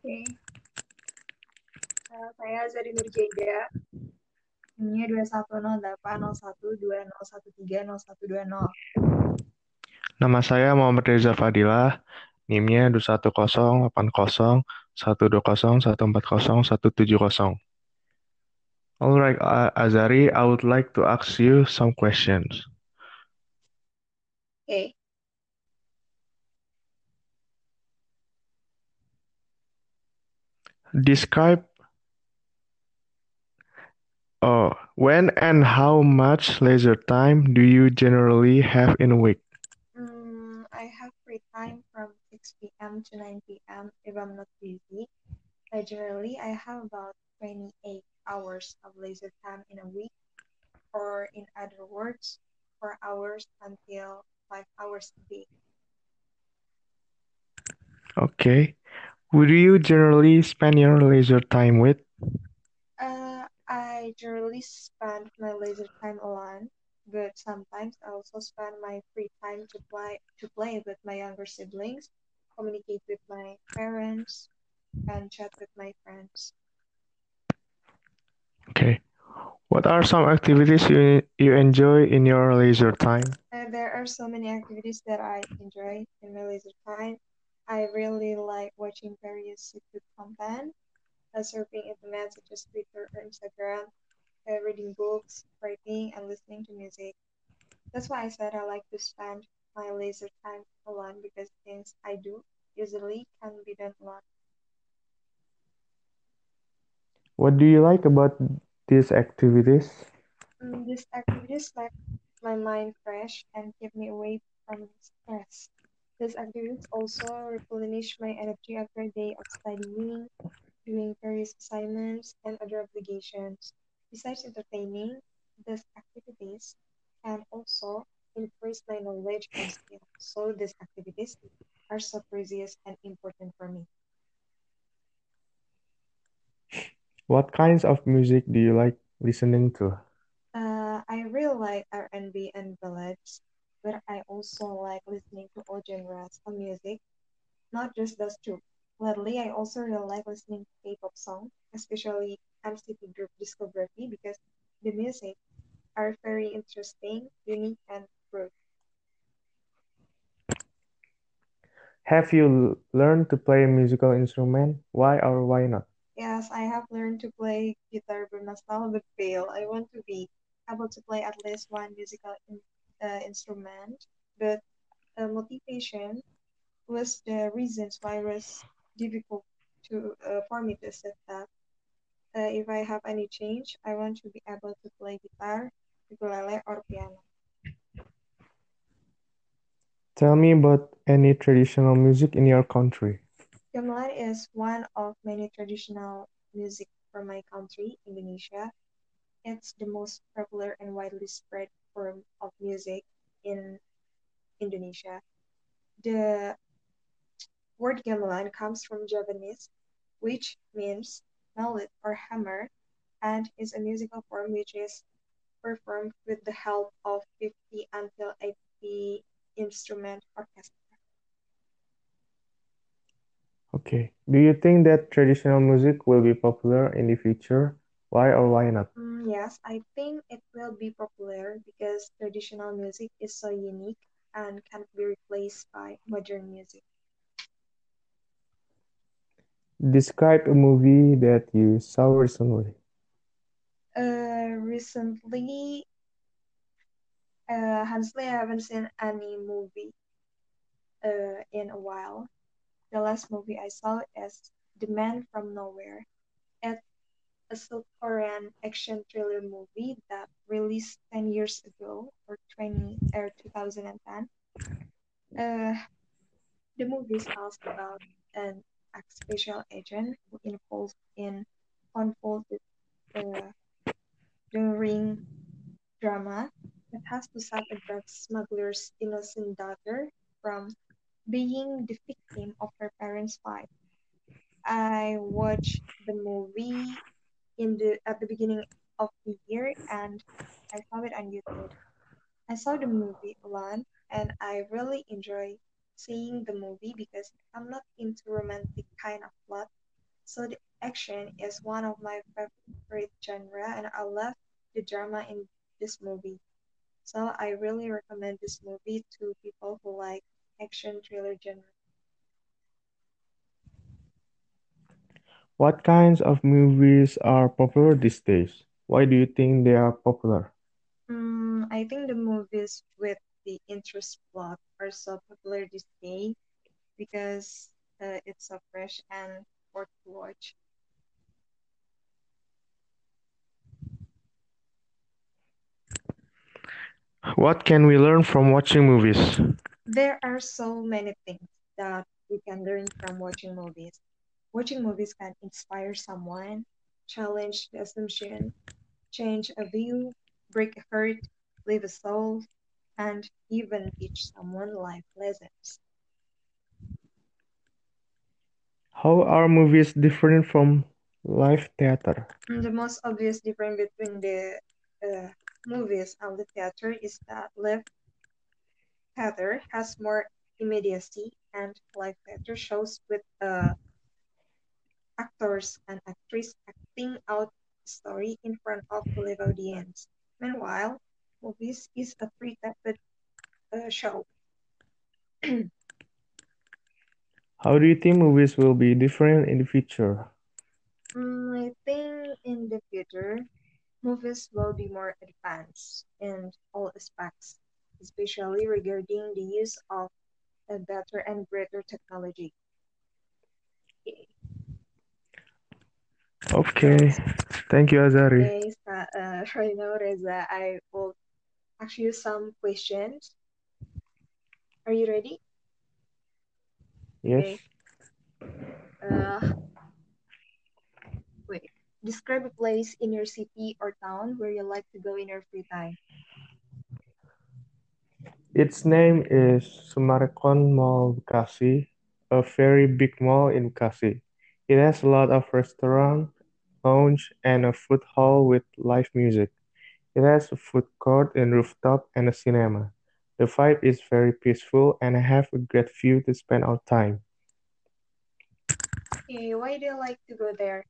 Oke. Uh, saya Zari Nurjaida. Ini 21080120130120. Nama saya Muhammad Reza Fadilah. NIM-nya 21080140140 Alright, uh, Azari, I would like to ask you some questions. Oke. Describe uh, when and how much leisure time do you generally have in a week? Hmm, I have free time from 6 p.m. to 9 p.m. if I'm not busy. Uh, generally, I have about 28 hours of leisure time in a week, or in other words, 4 hours until 5 hours a day. Okay. Who do you generally spend your leisure time with? Uh, I generally spend my leisure time alone, but sometimes I also spend my free time to play to play with my younger siblings, communicate with my parents, and chat with my friends. Okay. What are some activities you, you enjoy in your leisure time? Uh, there are so many activities that I enjoy in my leisure time. I really like watching various YouTube content, uh, surfing internet such as Twitter or Instagram, uh, reading books, writing, and listening to music. That's why I said I like to spend my leisure time alone because things I do usually can be done alone. What do you like about these activities? Mm, these activities make my mind fresh and keep me away from stress. These activities also replenish my energy after a day of studying, doing various assignments, and other obligations. Besides entertaining, these activities can also increase my knowledge and skill. So these activities are so precious and important for me. What kinds of music do you like listening to? Uh, I really like R&B and ballads, but I also like listening to all genres of music, not just those two. Lately, I also really like listening to K-pop songs, especially NCT Group Discography, because the music are very interesting, unique, and good. Have you learned to play a musical instrument? Why or why not? Yes, I have learned to play guitar but by myself, but fail. I want to be able to play at least one musical in, uh, instrument, but uh, motivation was the reasons why it was difficult to uh, for me to accept that. Uh, if I have any change, I want to be able to play guitar, ukulele, or piano. Tell me about any traditional music in your country. Gamelan is one of many traditional music from my country, Indonesia. It's the most popular and widely spread form of music in Indonesia. The word gamelan comes from Javanese, which means mallet or hammer, and is a musical form which is performed with the help of 50 until 80 instrument orchestra. Okay. Do you think that traditional music will be popular in the future? Why or why not? Mm, yes, I think it will be popular because traditional music is so unique and can't be replaced by modern music. Describe a movie that you saw recently. Uh, recently, uh, honestly, I haven't seen any movie uh, in a while. The last movie I saw is The Man from Nowhere. It's a South Korean action thriller movie that released 10 years ago or 20 or 2010. Uh, the movie tells about an ex-special agent who involved in convoluted uh, during drama that has to save a drug smuggler's innocent daughter from being the victim of her parents' fight. I watched the movie in the at the beginning of the year and I saw it on YouTube. I saw the movie alone and I really enjoy seeing the movie because I'm not into romantic kind of plot. So the action is one of my favorite genre, and I love the drama in this movie. So I really recommend this movie to people who like action thriller genre. What kinds of movies are popular these days? Why do you think they are popular? Mm, I think the movies with the interest plot are so popular this day because uh, it's so fresh and worth to watch. What can we learn from watching movies? There are so many things that we can learn from watching movies. Watching movies can inspire someone, challenge the assumption, change a view, break a heart, leave a soul, and even teach someone life lessons. How are movies different from live theater? The most obvious difference between the uh, movies and the theater is that live theater has more immediacy and live theater shows with uh, actors and actresses acting out a story in front of a live audience. Meanwhile, movies is a pre-taped uh, show. How do you think movies will be different in the future? Mm, I think in the future, movies will be more advanced in all aspects, especially regarding the use of a better and greater technology. Okay, thank you, Azhari. okay, so, uh, right now, Reza, I will ask you some questions. Are you ready? Yes. Okay. Uh, wait. Describe a place in your city or town where you like to go in your free time. Its name is Summarecon Mall Bekasi, a very big mall in Bekasi. It has a lot of restaurant, lounge, and a food hall with live music. It has a food court and rooftop and a cinema. The vibe is very peaceful and I have a great view to spend our time Okay, why do you like to go there?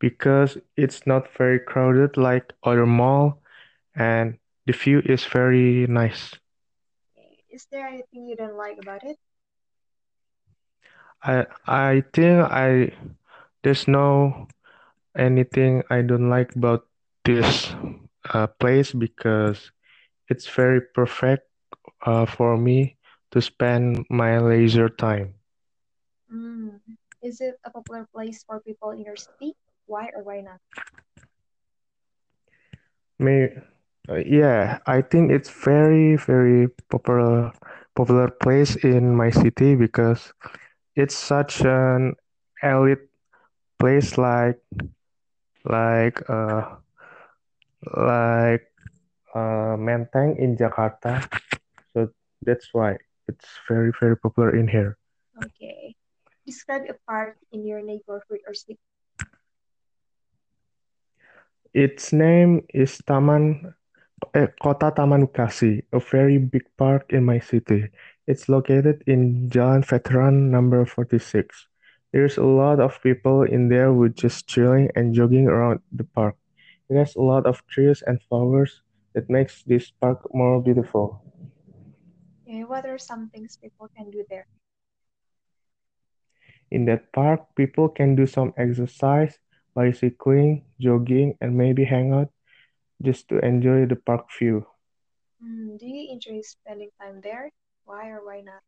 because it's not very crowded like other mall and the view is very nice. Is there anything you don't like about it? I I think I there's no anything I don't like about this uh, place because it's very perfect uh, for me to spend my leisure time. Mm. Is it a popular place for people in your city? Why or why not? May uh, yeah, I think it's very very popular popular place in my city because it's such an elite place like like uh like uh Menteng in Jakarta. So that's why it's very very popular in here. Okay. Describe a park in your neighborhood or city. Its name is Taman Eh, Kota Taman Bekasi, a very big park in my city. It's located in Jalan Veteran number 46. There's a lot of people in there who just chilling and jogging around the park. It has a lot of trees and flowers that makes this park more beautiful. Okay, what are some things people can do there? In that park, people can do some exercise, bicycling, jogging, and maybe hang out just to enjoy the park view. Mm, do you enjoy spending time there? Why or why not?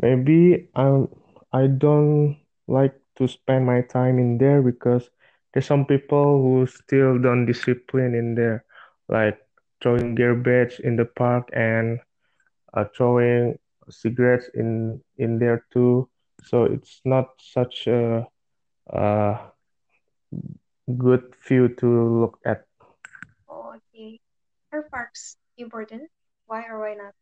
Maybe I'm I don't like to spend my time in there because there's some people who still don't discipline in there, like throwing garbage in the park and uh, throwing cigarettes in in there too. So it's not such a, a good view to look at. Oh, okay. Are parks important? Why or why not?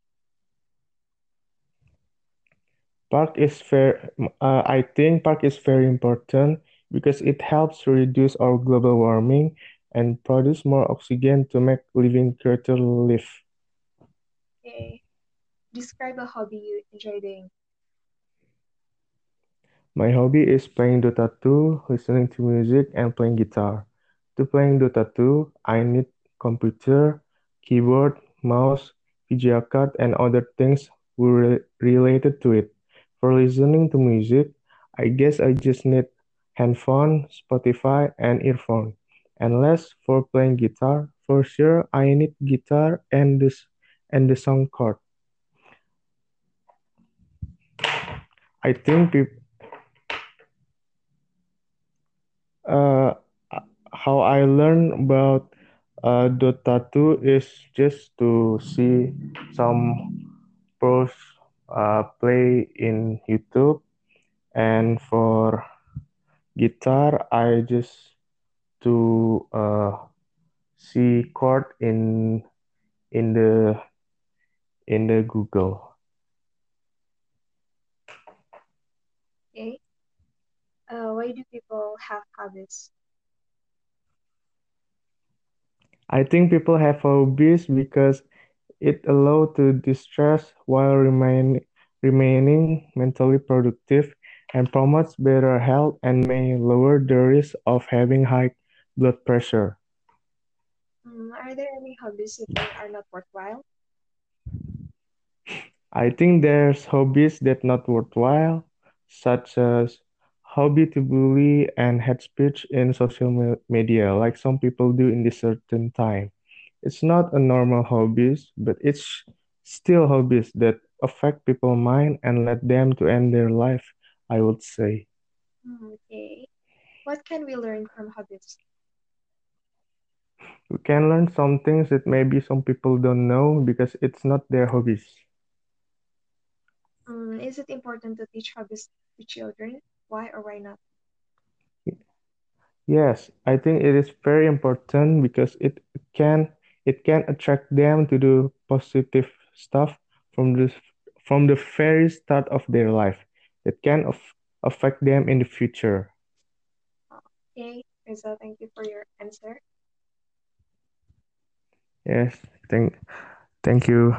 Park is fair. Uh, I think park is very important because it helps reduce our global warming and produce more oxygen to make living creatures live. Okay. Describe a hobby you enjoy doing. My hobby is playing Dota 2, listening to music, and playing guitar. To playing Dota 2, I need computer, keyboard, mouse, VGA card, and other things re- related to it. For listening to music, I guess I just need handphone, Spotify, and earphone. And last, for playing guitar, for sure I need guitar and this and the sound card. I think people uh, how I learn about uh, Dota 2 is just to see some pros uh, play in YouTube, and for guitar, I just to uh, see chord in in the in the Google. Okay. Uh, why do people have hobbies? I think people have hobbies because it allows to distress while remain, remaining mentally productive and promotes better health and may lower the risk of having high blood pressure. Um, are there any hobbies you think are not worthwhile? I think there's hobbies that not worthwhile, such as hobby to bully and hate speech in social media, like some people do in this certain time. It's not a normal hobbies, but it's still hobbies that affect people's mind and let them to end their life, I would say. Okay. What can we learn from hobbies? We can learn some things that maybe some people don't know because it's not their hobbies. Um, is it important to teach hobbies to children? Why or why not? Yes, I think it is very important because it can it can attract them to do positive stuff from the from the very start of their life. It can af affect them in the future. Okay, Rizal, thank you for your answer. Yes, thank thank you.